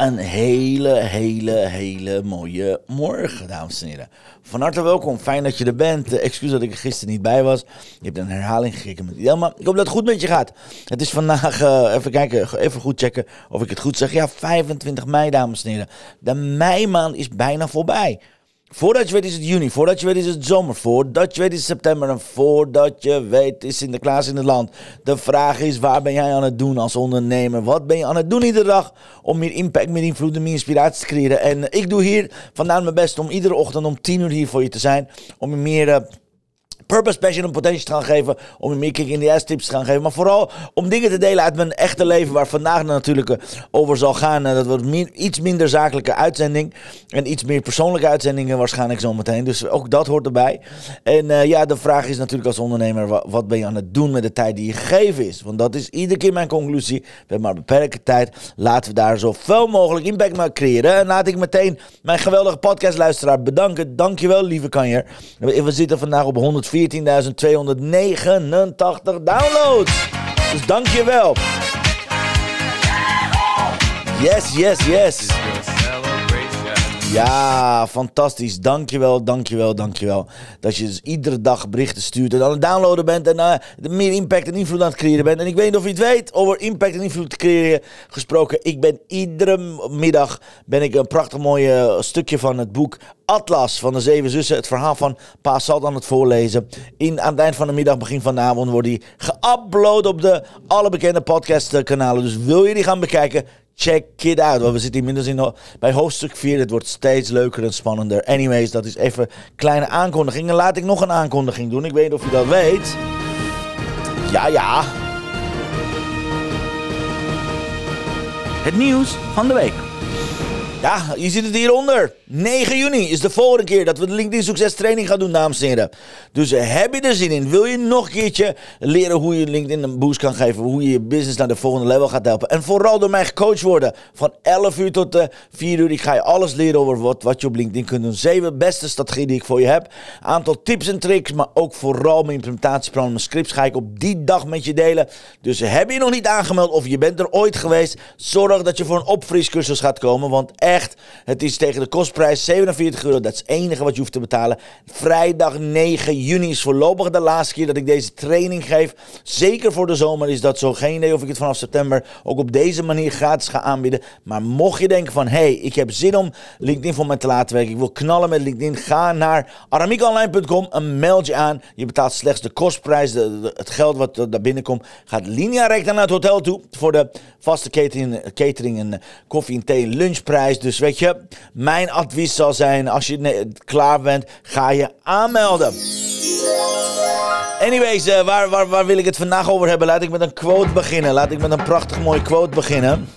Een hele, hele, hele mooie morgen, dames en heren. Van harte welkom, fijn dat je er bent. Uh, excuus dat ik er gisteren niet bij was. Je hebt een herhaling gekeken met Idelma. Ik hoop dat het goed met je gaat. Het is vandaag, uh, even kijken, even goed checken of ik het goed zeg. Ja, 25 mei, dames en heren. De meimaand is bijna voorbij. Voordat je weet is het juni, voordat je weet is het zomer, voordat je weet is september en voordat je weet is Sinterklaas in het land. De vraag is, waar ben jij aan het doen als ondernemer? Wat ben je aan het doen iedere dag om meer impact, meer invloed en meer inspiratie te creëren? En ik doe hier vandaan mijn best om iedere ochtend om 10 uur hier voor je te zijn, om je meer... Uh, purpose, passion en potentie te gaan geven. Om je meer kick in de ass tips te gaan geven. Maar vooral om dingen te delen uit mijn echte leven. Waar vandaag natuurlijk over zal gaan. Dat wordt iets minder zakelijke uitzending. En iets meer persoonlijke uitzendingen waarschijnlijk zometeen. Dus ook dat hoort erbij. En uh, ja, de vraag is natuurlijk als ondernemer. Wat, ben je aan het doen met de tijd die je gegeven is? Want dat is iedere keer mijn conclusie. We hebben maar beperkte tijd. Laten we daar zoveel mogelijk impact mee creëren. En laat ik meteen mijn geweldige podcastluisteraar bedanken. Dankjewel lieve kanjer. We zitten vandaag op 104. 14.289 downloads. Dus dankjewel. Yes, yes, yes. Ja, fantastisch. Dankjewel, dankjewel, dankjewel. Dat je dus iedere dag berichten stuurt en aan het downloaden bent en uh, meer impact en invloed aan het creëren bent. En ik weet niet of je het weet, over impact en invloed creëren gesproken. Ik ben iedere middag ben ik een prachtig mooi uh, stukje van het boek Atlas van de Zeven Zussen. Het verhaal van Pa Salt aan het voorlezen. In, aan het eind van de middag, begin van de avond, wordt die geüpload op de alle bekende podcastkanalen. Dus wil je die gaan bekijken? Check it out. Want we zitten inmiddels in, bij hoofdstuk 4. Het wordt steeds leuker en spannender. Anyways, dat is even kleine aankondigingen. Laat ik nog een aankondiging doen. Ik weet niet of je dat weet. Ja, ja. Het nieuws van de week. Ja, je ziet het hieronder. 9 juni is de volgende keer dat we de LinkedIn Succes Training gaan doen, dames en heren. Dus uh, heb je er zin in? Wil je nog een keertje leren hoe je LinkedIn een boost kan geven? Hoe je je business naar de volgende level gaat helpen? En vooral door mij gecoacht worden. Van 11 uur tot uh, 4 uur. Ik ga je alles leren over wat, wat je op LinkedIn kunt doen. Zeven beste strategieën die ik voor je heb. Aantal tips en tricks, maar ook vooral mijn implementatieplan. Mijn scripts ga ik op die dag met je delen. Dus heb je nog niet aangemeld of je bent er ooit geweest? Zorg dat je voor een opfriscursus gaat komen. Want echt, het is tegen de kostprijs 47 euro. Dat is het enige wat je hoeft te betalen. Vrijdag 9 juni is voorlopig de laatste keer dat ik deze training geef. Zeker voor de zomer is dat zo. Geen idee of ik het vanaf september ook op deze manier gratis ga aanbieden. Maar mocht je denken van, hey, ik heb zin om LinkedIn voor mij te laten werken. Ik wil knallen met LinkedIn. Ga naar aramiekonline.com en meld je aan. Je betaalt slechts de kostprijs, het geld wat daar binnenkomt. Gaat linea recta naar het hotel toe voor de vaste catering, catering en koffie en thee lunchprijs. Dus weet je, mijn advies zal zijn, als je klaar bent, ga je aanmelden. Anyways, uh, waar, waar, waar wil ik het vandaag over hebben? Laat ik met een quote beginnen. Laat ik met een prachtig mooie quote beginnen.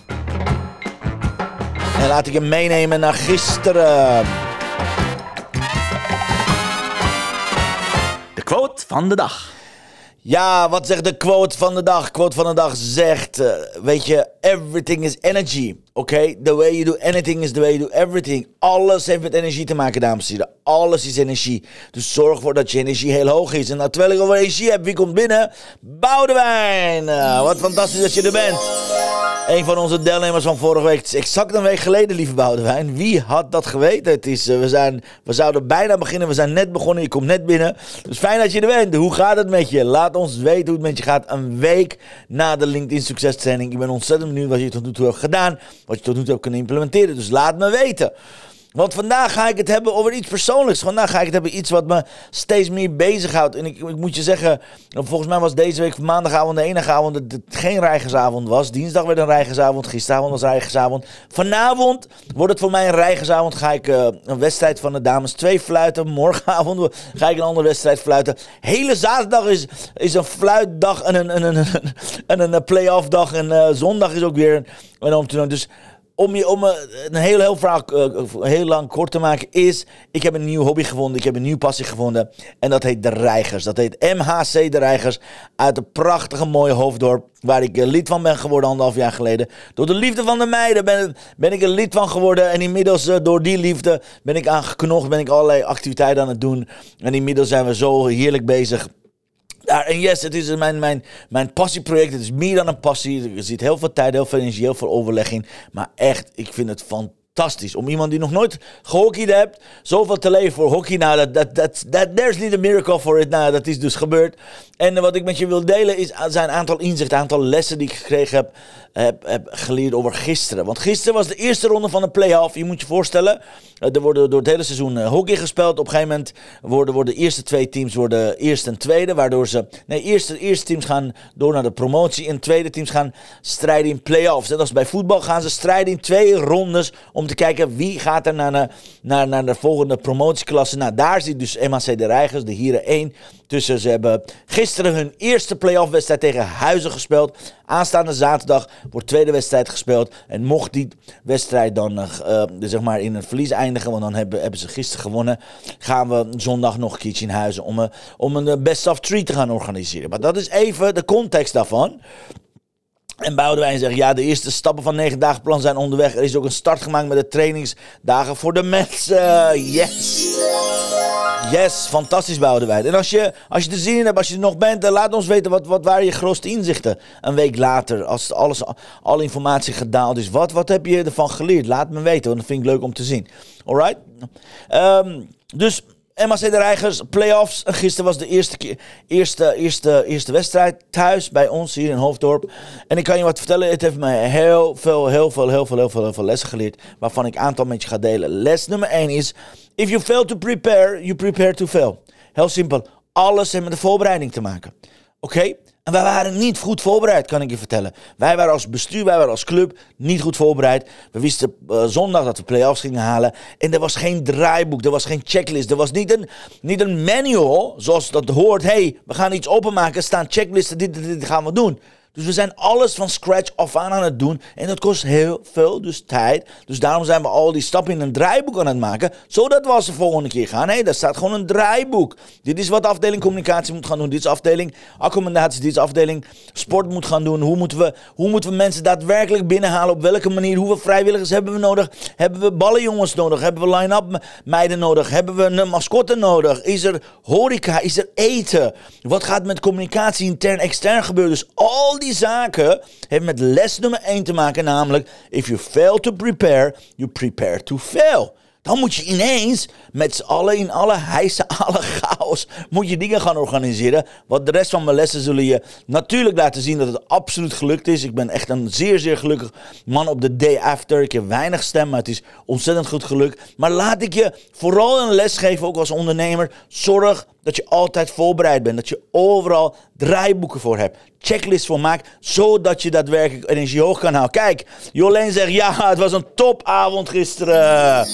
En laat ik hem meenemen naar gisteren. De quote van de dag. Ja, wat zegt de quote van de dag? Quote van de dag zegt, uh, weet je, everything is energy. Oké, the way you do anything is the way you do everything. Alles heeft met energie te maken, dames en heren. Alles is energie. Dus zorg ervoor dat je energie heel hoog is. En nou, terwijl ik over energie heb, wie komt binnen? Boudewijn! Uh, wat fantastisch dat je er bent. Een van onze deelnemers van vorige week. Exact een week geleden, lieve Boudewijn. Wie had dat geweten? Het is, uh, we, zijn, we zouden bijna beginnen. We zijn net begonnen. Je komt net binnen. Dus fijn dat je er bent. Hoe gaat het met je? Laat ons weten hoe het met je gaat. Een week na de LinkedIn Succes Training. Ik ben ontzettend benieuwd wat je tot nu toe hebt gedaan. Wat je tot nu toe hebt kunnen implementeren. Dus laat me weten. Want vandaag ga ik het hebben over iets persoonlijks. Vandaag ga ik het hebben iets wat me steeds meer bezighoudt. En ik, ik moet je zeggen, volgens mij was deze week maandagavond de enige avond dat het geen rijgersavond was. Dinsdag werd een rijgersavond, gisteravond was rijgersavond. Vanavond wordt het voor mij een rijgersavond. Ga ik uh, een wedstrijd van de dames 2 fluiten. Morgenavond ga ik een andere wedstrijd fluiten. Hele zaterdag is, is een fluitdag en een, een, een, een, een, play-off dag. En uh, zondag is ook weer een, een om te. Dus om je om een heel, heel verhaal uh, heel lang kort te maken, is: ik heb een nieuw hobby gevonden, ik heb een nieuwe passie gevonden. En dat heet De Reigers. Dat heet MHC De Reigers. Uit een prachtige mooie hoofddorp. Waar ik lid van ben geworden anderhalf jaar geleden. Door de liefde van de meiden ben, ben ik er lid van geworden. En inmiddels door die liefde ben ik aangeknocht. Ben ik allerlei activiteiten aan het doen. En inmiddels zijn we zo heerlijk bezig ja, en yes, het is mijn, mijn, mijn passieproject. Het is meer dan een passie. Er zit heel veel tijd, heel veel energie, heel veel overleg in. Maar echt, ik vind het fantastisch. Om iemand die nog nooit gehockeyd hebt, zoveel te leven voor hockey. Nou, dat, dat, dat, there's niet a miracle for it. Nou, dat is dus gebeurd. En wat ik met je wil delen is, zijn een aantal inzichten, een aantal lessen die ik gekregen heb heb, heb geleerd over gisteren. Want gisteren was de eerste ronde van de play-off. Je moet je voorstellen, eh, er worden door het hele seizoen eh, hockey gespeeld. Op een gegeven moment worden, worden de eerste twee teams worden eerste en tweede. Waardoor ze, nee, eerste, eerste teams gaan door naar de promotie. En tweede teams gaan strijden in play-offs. Net als bij voetbal gaan ze strijden in twee rondes. Te kijken wie gaat er naar de, naar, naar de volgende promotieklasse. Nou, daar zit dus MAC de Reigers, de Hieren 1 tussen. Ze hebben gisteren hun eerste play-off wedstrijd tegen Huizen gespeeld. Aanstaande zaterdag wordt tweede wedstrijd gespeeld. En mocht die wedstrijd dan uh, zeg maar in een verlies eindigen, want dan hebben, hebben ze gisteren gewonnen, gaan we zondag nog een keertje in Huizen om, om een best of three te gaan organiseren. Maar dat is even de context daarvan. En Boudewijn zegt, ja, de eerste stappen van 9 dagen plan zijn onderweg. Er is ook een start gemaakt met de trainingsdagen voor de mensen. Yes! Yes, fantastisch Boudewijn. En als je, als je er zin in hebt, als je er nog bent, laat ons weten wat, wat waren je grootste inzichten. Een week later, als alles, alle informatie gedaald is. Wat, wat heb je ervan geleerd? Laat me weten, want dat vind ik leuk om te zien. Alright? Um, dus MAC de Reigers, playoffs. Gisteren was de eerste, eerste, eerste, eerste wedstrijd thuis bij ons hier in Hoofddorp. En ik kan je wat vertellen, het heeft mij heel veel, heel veel, heel veel, heel veel, heel veel lessen geleerd. Waarvan ik een aantal met je ga delen. Les nummer 1 is, if you fail to prepare, you prepare to fail. Heel simpel, alles heeft met de voorbereiding te maken. Oké? En wij waren niet goed voorbereid, kan ik je vertellen. Wij waren als bestuur, wij waren als club niet goed voorbereid. We wisten uh, zondag dat we play-offs gingen halen. En er was geen draaiboek, er was geen checklist. Er was niet een, niet een manual, zoals dat hoort. hey, we gaan iets openmaken, staan checklisten, dit, dit, dit gaan we doen. Dus we zijn alles van scratch af aan aan het doen. En dat kost heel veel dus tijd. Dus daarom zijn we al die stappen in een draaiboek aan het maken. Zodat we als de volgende keer gaan. Hé, hey, daar staat gewoon een draaiboek. Dit is wat de afdeling communicatie moet gaan doen. Dit is afdeling accommodatie. Dit is afdeling sport moet gaan doen. Hoe moeten, we, hoe moeten we mensen daadwerkelijk binnenhalen? Op welke manier? Hoeveel vrijwilligers hebben we nodig? Hebben we ballenjongens nodig? Hebben we line-up meiden nodig? Hebben we een mascotte nodig? Is er horeca? Is er eten? Wat gaat met communicatie intern, extern gebeuren? Dus al die zaken hebben met les nummer 1 te maken, namelijk if you fail to prepare, you prepare to fail. Dan moet je ineens met z'n allen in alle heisa, alle chaos, moet je dingen gaan organiseren. Wat de rest van mijn lessen zullen je natuurlijk laten zien dat het absoluut gelukt is. Ik ben echt een zeer, zeer gelukkig man op de day after. Ik heb weinig stem, maar het is ontzettend goed gelukt. Maar laat ik je vooral een les geven, ook als ondernemer. Zorg dat je altijd voorbereid bent. Dat je overal draaiboeken voor hebt. Checklist voor maakt. Zodat je daadwerkelijk energie hoog kan houden. Kijk, Jolene zegt ja, het was een topavond gisteren.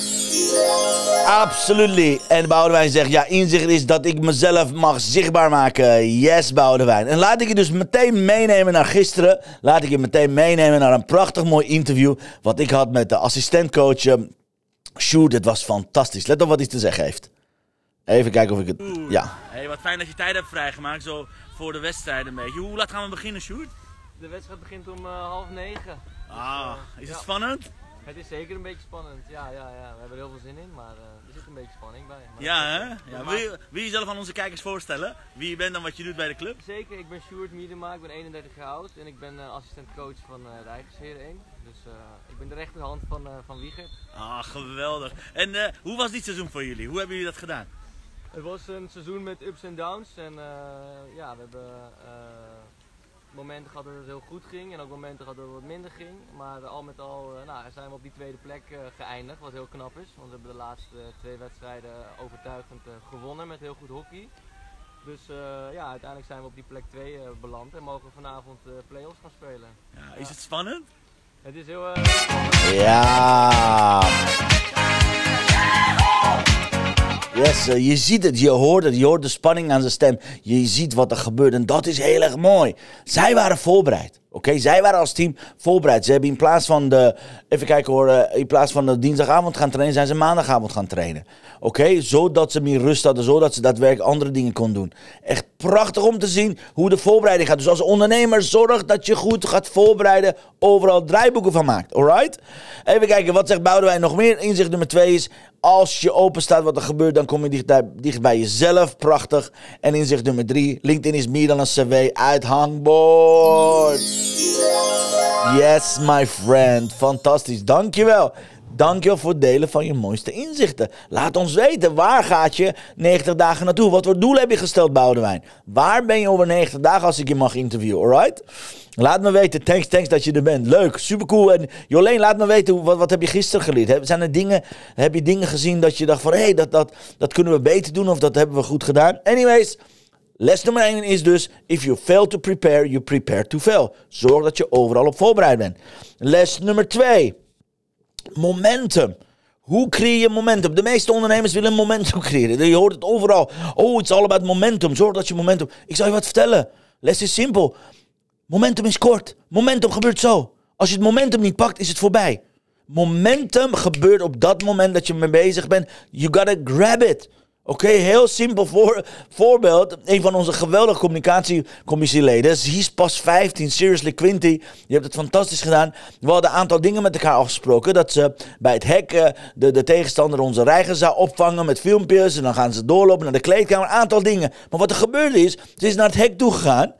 Absoluut. En Boudewijn zegt ja, inzicht is dat ik mezelf mag zichtbaar maken. Yes, Boudewijn. En laat ik je dus meteen meenemen naar gisteren. Laat ik je meteen meenemen naar een prachtig mooi interview. Wat ik had met de assistentcoach. Eh, Sjoerd, het was fantastisch. Let op wat hij te zeggen heeft. Even kijken of ik het... Ja. Hey, wat fijn dat je tijd hebt vrijgemaakt, zo voor de wedstrijd een beetje. Hoe laat gaan we beginnen, Sjoerd? De wedstrijd begint om uh, half negen. Ah, dus, uh, is het spannend? Het is zeker een beetje spannend, ja, ja, ja. We hebben er heel veel zin in, maar uh, er zit een beetje spanning bij. Maar ja, hè? Ja, wil, je, wil je jezelf aan onze kijkers voorstellen? Wie je bent en wat je doet bij de club? Zeker, ik ben Sjoerd Miedema, ik ben 31 jaar oud en ik ben uh, assistent-coach van uh, Rijgersheren 1. Dus ik ben de rechterhand van, van Wieger. Ah, geweldig. En hoe was dit seizoen voor jullie? Hoe hebben jullie dat gedaan? Het was een seizoen met ups en downs. En uh, ja, we hebben uh, momenten gehad dat het heel goed ging en ook momenten gehad dat het wat minder ging. Maar al met al eh, nou, zijn we op die tweede plek eh, geëindigd, wat heel knap is. Want we hebben de laatste twee wedstrijden overtuigend eh, gewonnen met heel goed hockey. Dus eh, ja, uiteindelijk zijn we op die plek 2 beland en mogen we vanavond eh play-offs gaan spelen. Ja, is het spannend? Het is heel eh, Ja. Yes, je ziet het, je hoort het, je hoort de spanning aan zijn stem. Je ziet wat er gebeurt en dat is heel erg mooi. Zij waren voorbereid. Oké, zij waren als team voorbereid. Ze hebben in plaats van de, even kijken hoor, eh, in plaats van de dinsdagavond gaan trainen, zijn ze maandagavond gaan trainen. Oké, zodat ze meer rust hadden, zodat ze daadwerkelijk andere dingen kon doen. Echt prachtig om te zien hoe de voorbereiding gaat. Dus als ondernemer, zorg dat je goed gaat voorbereiden, overal draaiboeken van maakt. Alright? Even kijken, wat zegt Boudewijn nog meer? Inzicht nummer twee is, als je open staat wat er gebeurt, dan kom je dicht, dicht bij jezelf. Prachtig. En inzicht nummer drie, LinkedIn is meer dan een cv uithangbord. Yes, my friend. Fantastisch. Dankjewel. Dankjewel voor het delen van je mooiste inzichten. Laat ons weten, waar gaat je 90 dagen naartoe? Wat voor doel heb je gesteld, Boudewijn? Waar ben je over 90 dagen als ik je mag interviewen, alright? Laat me weten. Thanks, thanks dat je er bent. Leuk, supercool. En Jolene, laat me weten, wat, wat heb je gisteren geleerd? Zijn er dingen, heb je dingen gezien dat je dacht van... hé, hey, dat, dat, dat kunnen we beter doen of dat hebben we goed gedaan? Anyways... Les nummer 1 is dus: if you fail to prepare, you prepare to fail. Zorg dat je overal op voorbereid bent. Les nummer 2: momentum. Hoe creëer je momentum? De meeste ondernemers willen momentum creëren. Je hoort het overal. Oh, it's all about momentum. Zorg dat je momentum. Ik zal je wat vertellen. Les is simpel. Momentum is kort. Momentum gebeurt zo. Als je het momentum niet pakt, is het voorbij. Momentum gebeurt op dat moment dat je mee bezig bent. You gotta grab it. Oké, heel simpel voor, voorbeeld. Een van onze geweldige communicatiecommissieleden. Is pas 15, seriously Quinty. Je hebt het fantastisch gedaan. We hadden een aantal dingen met elkaar afgesproken. Dat ze bij het hek de, de tegenstander onze reiger zou opvangen met filmpjes. En dan gaan ze doorlopen naar de kleedkamer. Een aantal dingen. Maar wat er gebeurde is, ze is naar het hek toe gegaan.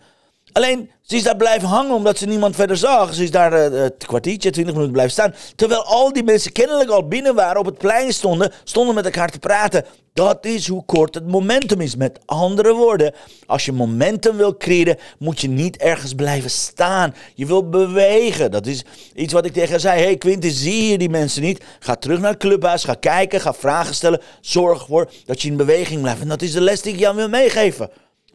Alleen, ze is daar blijven hangen omdat ze niemand verder zag. Ze is daar eh, een kwartiertje, twintig minuten blijven staan. Terwijl al die mensen kennelijk al binnen waren, op het plein stonden, stonden met elkaar te praten. Dat is hoe kort het momentum is. Met andere woorden, als je momentum wil creëren, moet je niet ergens blijven staan. Je wil bewegen. Dat is iets wat ik tegen haar zei. Hey Quinten, zie je die mensen niet? Ga terug naar het clubhuis, ga kijken, ga vragen stellen. Zorg ervoor dat je in beweging blijft. En dat is de les die ik jou wil meegeven.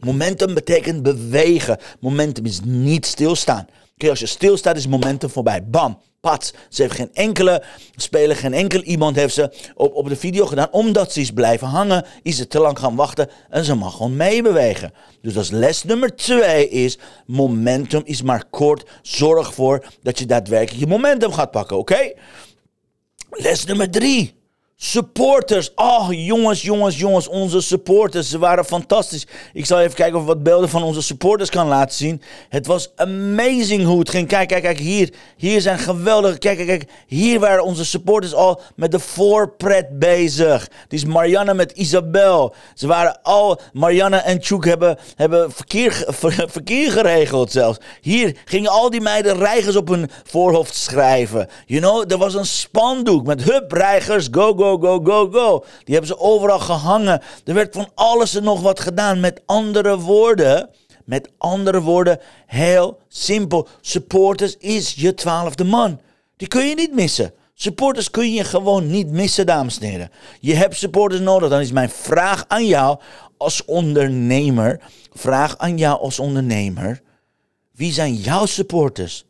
Momentum betekent bewegen. Momentum is niet stilstaan. Oké, als je stilstaat is momentum voorbij. Bam, pats. Ze heeft geen enkele speler, geen enkel iemand heeft ze op, op de video gedaan. Omdat ze is blijven hangen, is ze te lang gaan wachten en ze mag gewoon meebewegen. Dus is les nummer twee is, momentum is maar kort. Zorg ervoor dat je daadwerkelijk je momentum gaat pakken, oké? Les nummer drie. Supporters. Oh, jongens, jongens, jongens. Onze supporters. Ze waren fantastisch. Ik zal even kijken of ik wat beelden van onze supporters kan laten zien. Het was amazing hoe het ging. Kijk, kijk, kijk. Hier, hier zijn geweldige. Kijk, kijk, kijk. Hier waren onze supporters al met de voorpret bezig. Die is Marianne met Isabel. Ze waren al. Marianne en Tjoek hebben, hebben verkeer, verkeer geregeld zelfs. Hier gingen al die meiden reigers op hun voorhoofd schrijven. You know, er was een spandoek met hup, reigers, go, go, go, go, go. Die hebben ze overal gehangen. Er werd van alles en nog wat gedaan. Met andere woorden, met andere woorden, heel simpel. Supporters is je twaalfde man. Die kun je niet missen. Supporters kun je gewoon niet missen, dames en heren. Je hebt supporters nodig. Dan is mijn vraag aan jou als ondernemer. Vraag aan jou als ondernemer. Wie zijn jouw supporters?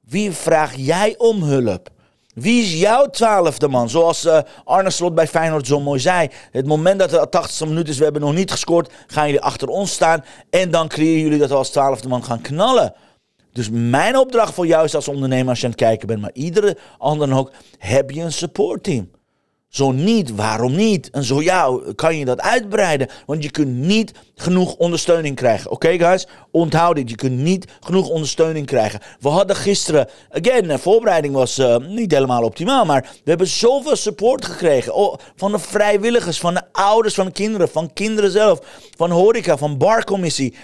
Wie vraag jij om hulp? Wie is jouw twaalfde man? Zoals eh, Arne Slot bij Feyenoord zo mooi zei. Het moment dat het 80ste minuut is, we hebben nog niet gescoord, gaan jullie achter ons staan. En dan creëren jullie dat we als twaalfde man gaan knallen. Dus mijn opdracht voor jou is als ondernemer als je aan het kijken bent, maar iedere ander ook, heb je een supportteam. Zo niet, waarom niet? En zo ja, kan je dat uitbreiden. Want je kunt niet genoeg ondersteuning krijgen. Oké guys, onthoud dit. Je kunt niet genoeg ondersteuning krijgen. We hadden gisteren, again, de voorbereiding was eh, niet helemaal optimaal. Maar we hebben zoveel support gekregen. Oh, van de vrijwilligers, van de ouders van de kinderen, van kinderen zelf. Van horeca, van barcommissie.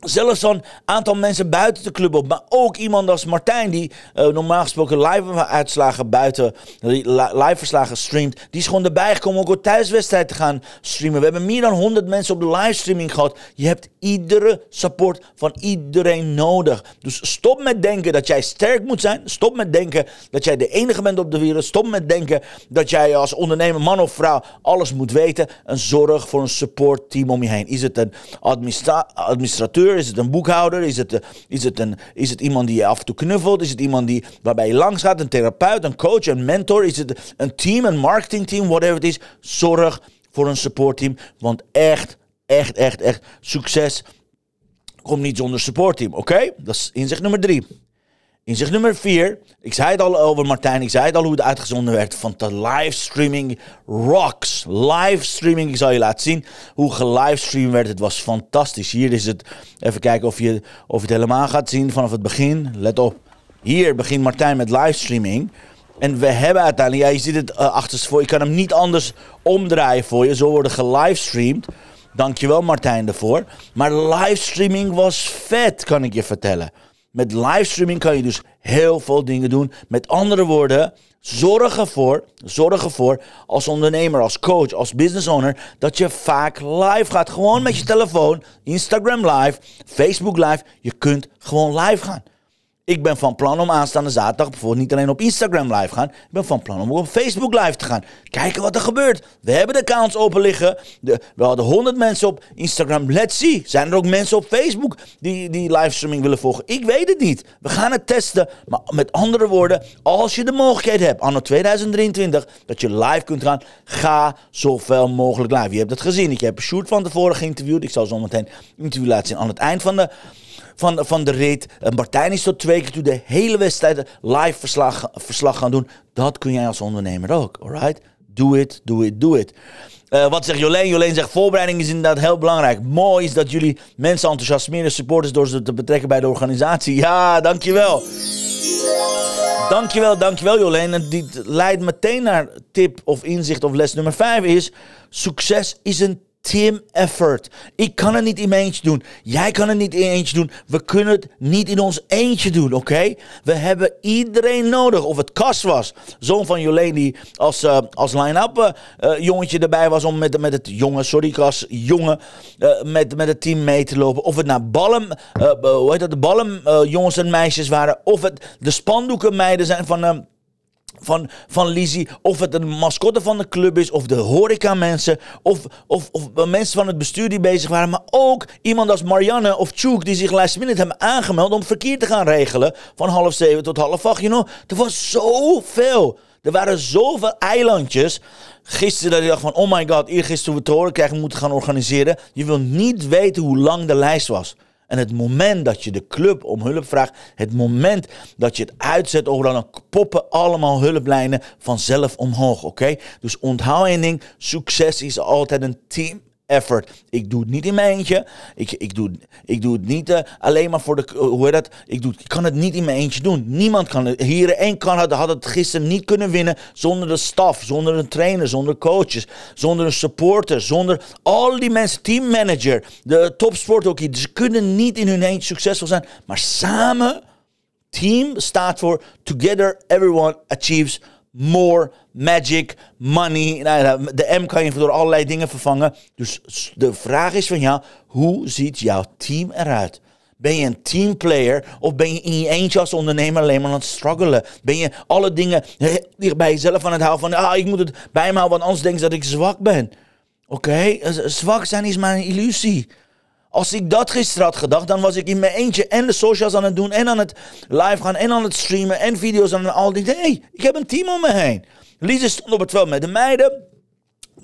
Zelfs een aantal mensen buiten de club op. Maar ook iemand als Martijn, die uh, normaal gesproken live uitslagen buiten, live verslagen streamt. Die is gewoon erbij gekomen om ook een thuiswedstrijd te gaan streamen. We hebben meer dan 100 mensen op de livestreaming gehad. Je hebt iedere support van iedereen nodig. Dus stop met denken dat jij sterk moet zijn. Stop met denken dat jij de enige bent op de wereld. Stop met denken dat jij als ondernemer, man of vrouw, alles moet weten. En zorg voor een supportteam om je heen. Is het een administra administrateur? Is het een boekhouder? Is het, is, het een, is het iemand die je af en toe knuffelt? Is het iemand die, waarbij je langs gaat? Een therapeut, een coach, een mentor? Is het een team, een marketingteam? Whatever het is. Zorg voor een supportteam. Want echt, echt, echt, echt succes komt niet zonder supportteam. Oké? Dat is inzicht nummer drie. Inzicht nummer 4. Ik zei het al over Martijn. Ik zei het al hoe het uitgezonden werd. Van de livestreaming rocks. Livestreaming. Ik zal je laten zien hoe gelivestreamd werd. Het was fantastisch. Hier is het. Even kijken of je, of het helemaal gaat zien vanaf het begin. Let op. Hier begint Martijn met livestreaming. En we hebben uiteindelijk. Ja, je ziet het uh, achter voor. Ik kan hem niet anders omdraaien voor je. Zo worden gelivestreamd. Dankjewel Martijn daarvoor. Maar livestreaming was vet, kan ik je vertellen. Met livestreaming kan je dus heel veel dingen doen. Met andere woorden, zorg ervoor, zorg ervoor als ondernemer, als coach, als business owner, dat je vaak live gaat. Gewoon met je telefoon, Instagram live, Facebook live. Je kunt gewoon live gaan. Ik ben van plan om aanstaande zaterdag bijvoorbeeld niet alleen op Instagram live gaan. Ik ben van plan om op Facebook live te gaan. Kijken wat er gebeurt. We hebben de accounts open liggen. We hadden 100 mensen op Instagram. Let's see. Zijn er ook mensen op Facebook die, die livestreaming willen volgen? Ik weet het niet. We gaan het testen. Maar met andere woorden, als je de mogelijkheid hebt, anno 2023, dat je live kunt gaan, ga zoveel mogelijk live. Je hebt het gezien. Ik heb Sjoerd van tevoren geïnterviewd. Ik zal zo meteen interview laten zien aan het eind van de van, van de rit. Martijn is tot twee keer toe de hele wedstrijd live verslag, verslag gaan doen. Dat kun jij als ondernemer ook, alright? Do it, do it, do it. Uh, wat zegt Jolene? Jolene zegt voorbereiding is inderdaad heel belangrijk. Mooi is dat jullie mensen enthousiasmeren, supporters door ze te betrekken bij de organisatie. Ja, dankjewel. Dankjewel, dankjewel Jolene. En dit leidt meteen naar tip of inzicht of les nummer 5 is... Succes is een team effort. Ik kan het niet in mijn eentje doen. Jij kan het niet in eentje doen. We kunnen het niet in ons eentje doen, oké? We hebben iedereen nodig. Of het Kas was, zoon van Jolene, die als, uh, als line-up uh, jongetje erbij was om met, met het jongen, sorry Kas, jongen, met, met het team mee te lopen. Of het naar ballen, hoe heet dat, de ballen jongens en meisjes waren. Of het de spandoeken meiden zijn van van, van Lizzie. Of het een mascotte van de club is. Of de horeca mensen. Of, of, of mensen van het bestuur die bezig waren. Maar ook iemand als Marianne of Tjoek die zich last minute hebben aangemeld om verkeer te gaan regelen. Van half zeven tot half acht. You er was zoveel. Er waren zoveel eilandjes. Gisteren dat ik dacht van, oh my god, eergisteren we te horen krijgen, moeten gaan organiseren. Je wil niet weten hoe lang de lijst was. En het moment dat je de club om hulp vraagt, het moment dat je het uitzet overal, dan poppen allemaal hulplijnen vanzelf omhoog, oké? Dus onthoud één ding, succes is altijd een team effort. Ik doe het niet in mijn eentje. Ik, ik, doe, ik doe het niet uh, alleen maar voor de. Uh, hoe heet dat? Ik, doe, ik kan het niet in mijn eentje doen. Niemand kan het. Hier één kan had, had het gisteren niet kunnen winnen zonder de staf, zonder een trainer, zonder coaches, zonder een supporter, zonder al die mensen, teammanager, de topsport ook. Ze kunnen niet in hun eentje succesvol zijn, maar samen. Team staat voor Together Everyone Achieves more magic, money. Nou, de M kan je door allerlei dingen vervangen. Dus de vraag is van jou, hoe ziet jouw team eruit? Ben je een teamplayer of ben je in je eentje als ondernemer alleen maar aan het struggelen? Ben je alle dingen bij jezelf aan het houden van, ah, ik moet het bij me houden, want anders denk je dat ik zwak ben. Oké, zwak zijn is maar een illusie. Als ik dat gisteren had gedacht, dan was ik in mijn eentje en de socials aan het doen en aan het live gaan en aan het streamen en video's aan al die dingen. hey, ik heb een team om me heen. Lise stond op het veld met de meiden.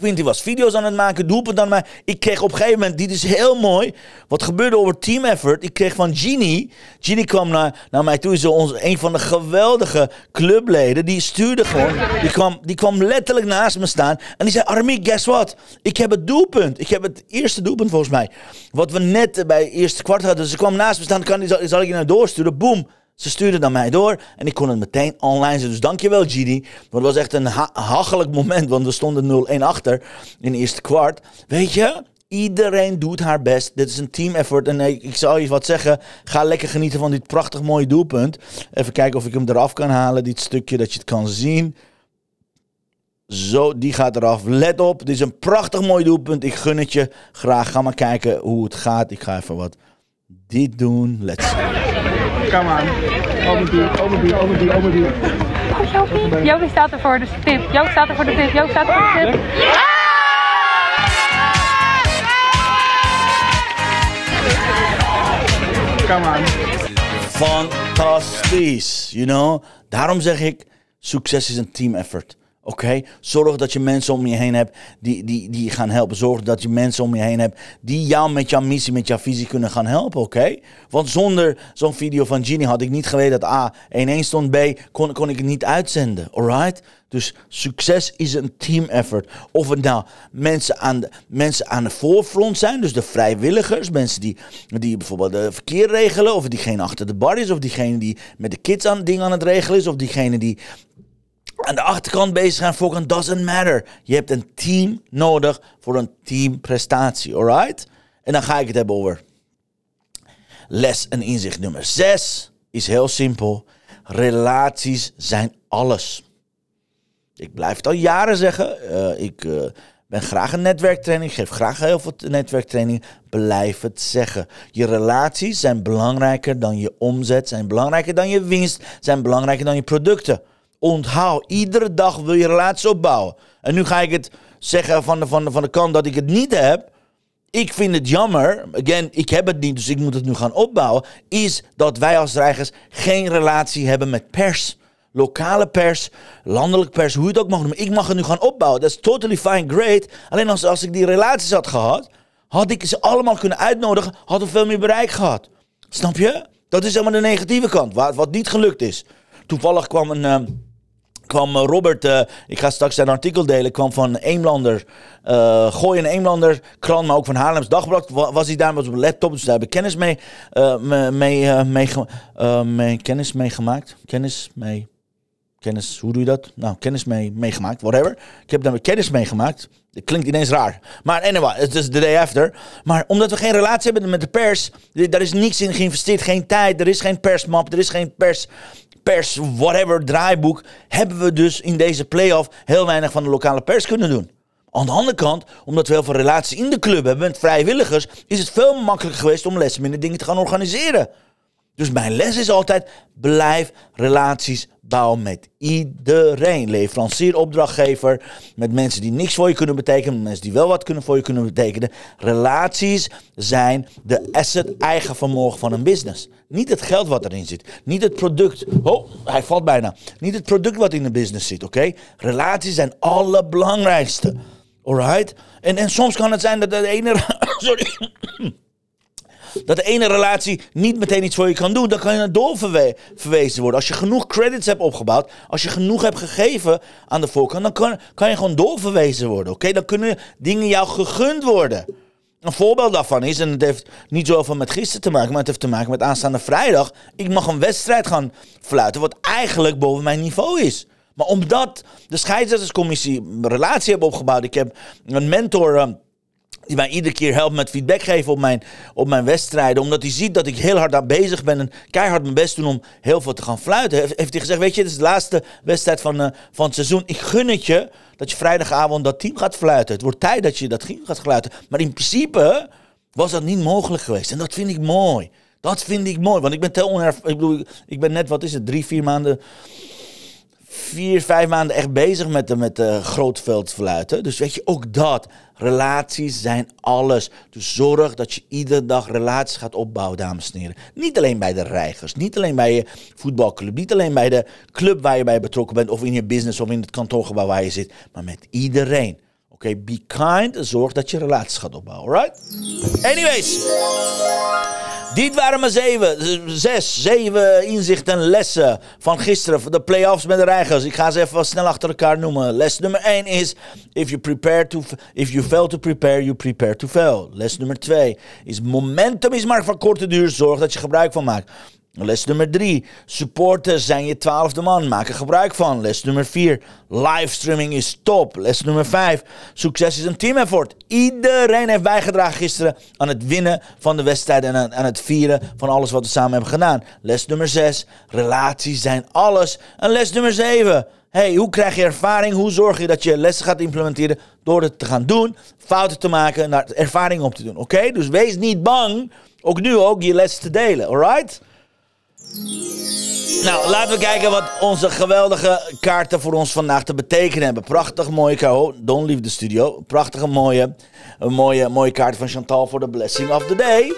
Quinty was video's aan het maken, doelpunt aan mij. Ik kreeg op een gegeven moment, dit is heel mooi, wat gebeurde over team effort. Ik kreeg van Genie, Genie kwam naar, naar mij toe, is ons, een van de geweldige clubleden. Die stuurde gewoon, die kwam, die kwam letterlijk naast me staan. En die zei, Armin, guess what? Ik heb het doelpunt. Ik heb het eerste doelpunt volgens mij. Wat we net bij eerste kwart hadden. Ze kwam naast me staan, kan, zal, zal ik je naar doorsturen? Boom. Ze stuurde naar mij door en ik kon het meteen online zetten. Dus dankjewel, Gidi. Want het was echt een ha hachelijk moment, want we stonden 0-1 achter in het eerste kwart. Weet je, Iedereen doet haar best. Dit is een team effort. En ik, ik zal je wat zeggen. Ga lekker genieten van dit prachtig mooie doelpunt. Even kijken of ik hem eraf kan halen. Dit stukje dat je het kan zien. Zo, die gaat eraf. Let op, dit is een prachtig mooi doelpunt. Ik gun het je graag. Ga maar kijken hoe het gaat. Ik ga even wat dit doen. Let's on. Over die, over die, over die, over die. Jopie. Jopie staat er voor de tip. Joop staat er voor de tip. Joop staat er voor de tip. Come on. Fantastisch, you know. Daarom zeg ik, succes is een team effort. Oké, zorg dat je mensen om je heen hebt die, die, die gaan helpen. Zorg dat je mensen om je heen hebt die jou met jouw missie, met jouw visie kunnen gaan helpen. Oké? Want zonder zo'n video van Genie had ik niet geweten dat A 1-1 stond, B kon, kon ik het niet uitzenden. Alright? Dus succes is een team effort. Of het nou mensen aan de, mensen aan de voorfront zijn, dus de vrijwilligers, mensen die, die bijvoorbeeld de verkeer regelen, of diegene achter de bar is, of diegene die met de kids aan ding aan het regelen is, of diegene die aan de achterkant bezig zijn voor doesn't matter. Je hebt een team nodig voor een teamprestatie, alright? En dan ga ik het hebben over les en inzicht nummer 6 is heel simpel. Relaties zijn alles. Ik blijf het al jaren zeggen. Uh, ik uh, ben graag een netwerktraining. Ik geef graag heel veel netwerktraining. Blijf het zeggen. Je relaties zijn belangrijker dan je omzet. Zijn belangrijker dan je winst. Zijn belangrijker dan je producten. Onthoud, iedere dag wil je relaties opbouwen. En nu ga ik het zeggen van de, van, de, van de kant dat ik het niet heb. Ik vind het jammer, again, ik heb het niet, dus ik moet het nu gaan opbouwen. Is dat wij als reigers geen relatie hebben met pers. Lokale pers, landelijk pers, hoe je het ook mag noemen. Ik mag het nu gaan opbouwen. Dat is totally fine, great. Alleen als, als ik die relaties had gehad, had ik ze allemaal kunnen uitnodigen, hadden we veel meer bereik gehad. Snap je? Dat is helemaal de negatieve kant, wat, wat niet gelukt is. Toevallig kwam een. Uh, kwam eh, Robert, uh, ik ga straks zijn artikel delen, kwam van Eemlander, uh, Gooi een Eemlander krant, maar ook van Haarlems Dagblad. Was hij daar, op een laptop, dus daar hebben we kennis mee, mee, mee, mee, kennis mee gemaakt. Kennis mee, kennis, hoe doe je dat? Nou, kennis mee, meegemaakt, whatever. Ik heb daar kennis meegemaakt. Dat klinkt ineens raar. Maar anyway, het is de day after. Maar omdat we geen relatie hebben met de pers, daar is niks in geïnvesteerd, geen tijd, er is geen persmap, er is geen pers pers, whatever, draaiboek, hebben we dus in deze play-off heel weinig van de lokale pers kunnen doen. Aan de andere kant, omdat we heel veel relaties in de club hebben met vrijwilligers, is het veel makkelijker geweest om lessen minder dingen te gaan organiseren. Dus mijn les is altijd: blijf relaties bouwen met iedereen. Leverancier, opdrachtgever, met mensen die niks voor je kunnen betekenen, mensen die wel wat kunnen voor je kunnen betekenen. Relaties zijn de asset, eigen vermogen van een business. Niet het geld wat erin zit, niet het product. Oh, hij valt bijna. Niet het product wat in de business zit, oké? Relaties zijn allerbelangrijkste. Alright? En, en soms kan het zijn dat de ene. Sorry dat de ene relatie niet meteen iets voor je kan doen, dan kan je naar doorverwezen worden. Als je genoeg credits hebt opgebouwd, als je genoeg hebt gegeven aan de voorkant, dan kan, kan je gewoon doorverwezen worden. Oké, dan kunnen dingen jou gegund worden. Een voorbeeld daarvan is, en het heeft niet zoveel met gisteren te maken, maar het heeft te maken met aanstaande vrijdag. Ik mag een wedstrijd gaan fluiten, wat eigenlijk boven mijn niveau is. Maar omdat de scheidsrechterscommissie een relatie heeft opgebouwd, ik heb een mentor. Die mij iedere keer helpt met feedback geven op mijn, op mijn wedstrijden. Omdat hij ziet dat ik heel hard daar bezig ben en keihard mijn best doen om heel veel te gaan fluiten. Heeft, hij gezegd, weet je, dit is de laatste wedstrijd van, uh, van het seizoen. Ik gun het je dat je vrijdagavond dat team gaat fluiten. Het wordt tijd dat je dat team gaat fluiten. Maar in principe was dat niet mogelijk geweest. En dat vind ik mooi. Dat vind ik mooi, want ik ben te onervaren. Ik bedoel, ik ben net, wat is het, drie, vier maanden vier, vijf maanden echt bezig met de, met de grootveldfluiten. Dus weet je, ook dat. Relaties zijn alles. Dus zorg dat je iedere dag relaties gaat opbouwen, dames en heren. Niet alleen bij de reigers, niet alleen bij je voetbalclub, niet alleen bij de club waar je bij betrokken bent, of in je business of in het kantoorgebouw waar je zit, maar met iedereen. Oké, be kind. Zorg dat je relaties gaat opbouwen, right? Anyways. Dit waren maar zeven, zes, zeven inzichten en lessen van gisteren. De playoffs met de reigers. Ik ga ze even snel achter elkaar noemen. Les nummer 1 is: if you, prepare to, if you fail to prepare, you prepare to fail. Les nummer 2 is: momentum is maar van korte duur. Zorg dat je gebruik van maakt. Les nummer 3. Supporters zijn je twaalfde man. Maak er gebruik van. Les nummer 4. Livestreaming is top. Les nummer 5. Succes is een team effort. Iedereen heeft bijgedragen gisteren aan het winnen van de wedstrijd en aan, het vieren van alles wat we samen hebben gedaan. Les nummer 6. Relaties zijn alles. En les nummer 7. Hey, hoe krijg je ervaring? Hoe zorg je dat je lessen gaat implementeren door het te gaan doen, fouten te maken, naar ervaring op te doen? Oké, dus wees niet bang, ook nu ook, je lessen te delen, alright? Nou, laten we kijken wat onze geweldige kaarten voor ons vandaag te betekenen hebben. Prachtig mooie kaart. Leave the studio. Prachtige mooie, mooie, mooie kaart van Chantal voor de blessing of the day.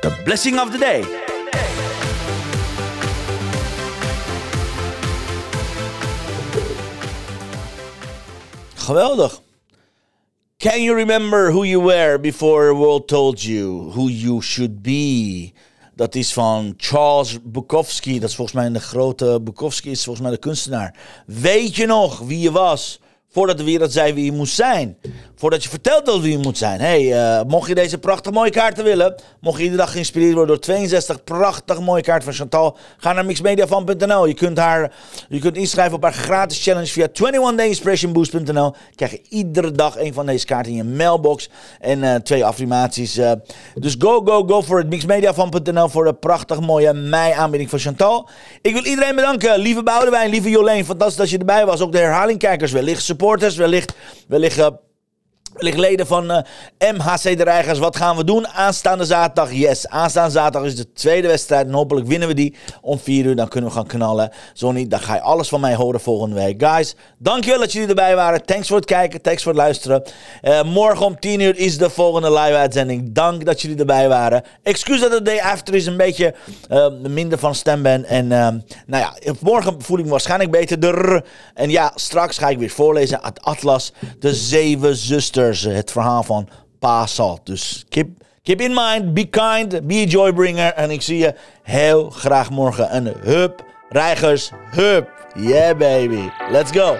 The blessing of the day. Geweldig. Can you remember who you were before the world told you who you should be? Dat is van Charles Bukowski. Dat is volgens mij de grote Bukowski, is volgens mij de kunstenaar. Weet je nog wie je was voordat de wereld zei wie je moest zijn? Voordat je vertelde wie je moet zijn. Hey, uh, mocht je deze prachtig mooie kaarten willen, mocht je iedere dag geïnspireerd worden door 62 prachtig mooie kaarten van Chantal, ga naar mixmediafan.nl. Je kunt haar, je kunt inschrijven op haar gratis challenge via 21dayinspirationboost.nl. Krijg je iedere dag een van deze kaarten in je mailbox en uh, twee affirmaties. Uh, dus go, go, go voor het mixmediafan.nl voor de prachtig mooie mei-aanbieding van Chantal. Ik wil iedereen bedanken. Lieve Boudewijn, lieve Jolene, fantastisch dat je erbij was. Ook de herhalingkijkers, wellicht supporters, wellicht, wellicht Wellicht leden van uh, MHC de Reigers. Wat gaan we doen aanstaande zaterdag? Yes, aanstaande zaterdag is de tweede wedstrijd. En hopelijk winnen we die om 4 uur. Dan kunnen we gaan knallen. Zo niet, dan ga je alles van mij horen volgende week. Guys, dankjewel dat jullie erbij waren. Thanks voor het kijken. Thanks voor het luisteren. Uh, morgen om 10 uur is de volgende live uitzending. Dank dat jullie erbij waren. Excuus dat de day after is een beetje uh, minder van stem ben. En nou ja, morgen voel ik me waarschijnlijk beter. En ja, straks ga ik weer voorlezen uit Atlas. De zeven zusters. Het verhaal van Pa Salt. Dus keep, keep in mind, be kind, be a joybringer. En ik zie je heel graag morgen. En hup, reigers, hup. Yeah baby, let's go.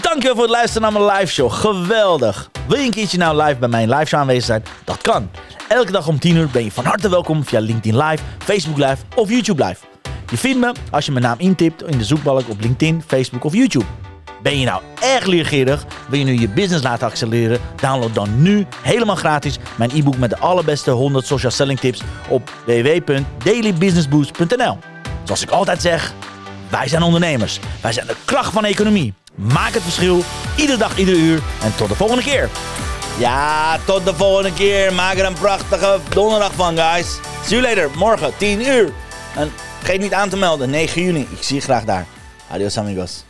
Dankjewel voor het luisteren naar mijn live show. Geweldig. Wil je een keertje nou live bij mijn live show aanwezig zijn? Dat kan. Elke dag om 10 uur ben je van harte welkom via LinkedIn Live, Facebook Live of YouTube Live. Je vindt me als je mijn naam intipt in de zoekbalk op LinkedIn, Facebook of YouTube. Ben je nou erg leergierig? Wil je nu je business laten accelereren? Download dan nu helemaal gratis mijn e-book met de allerbeste 100 social selling tips op www.dailybusinessboost.nl. Zoals ik altijd zeg, wij zijn ondernemers. Wij zijn de kracht van de economie. Maak het verschil, iedere dag, iedere uur. En tot de volgende keer. Ja, tot de volgende keer. Maak er een prachtige donderdag van, guys. See you later. Morgen, 10 uur. En vergeet niet aan te melden, 9 juni. Ik zie je graag daar. Adios, amigos.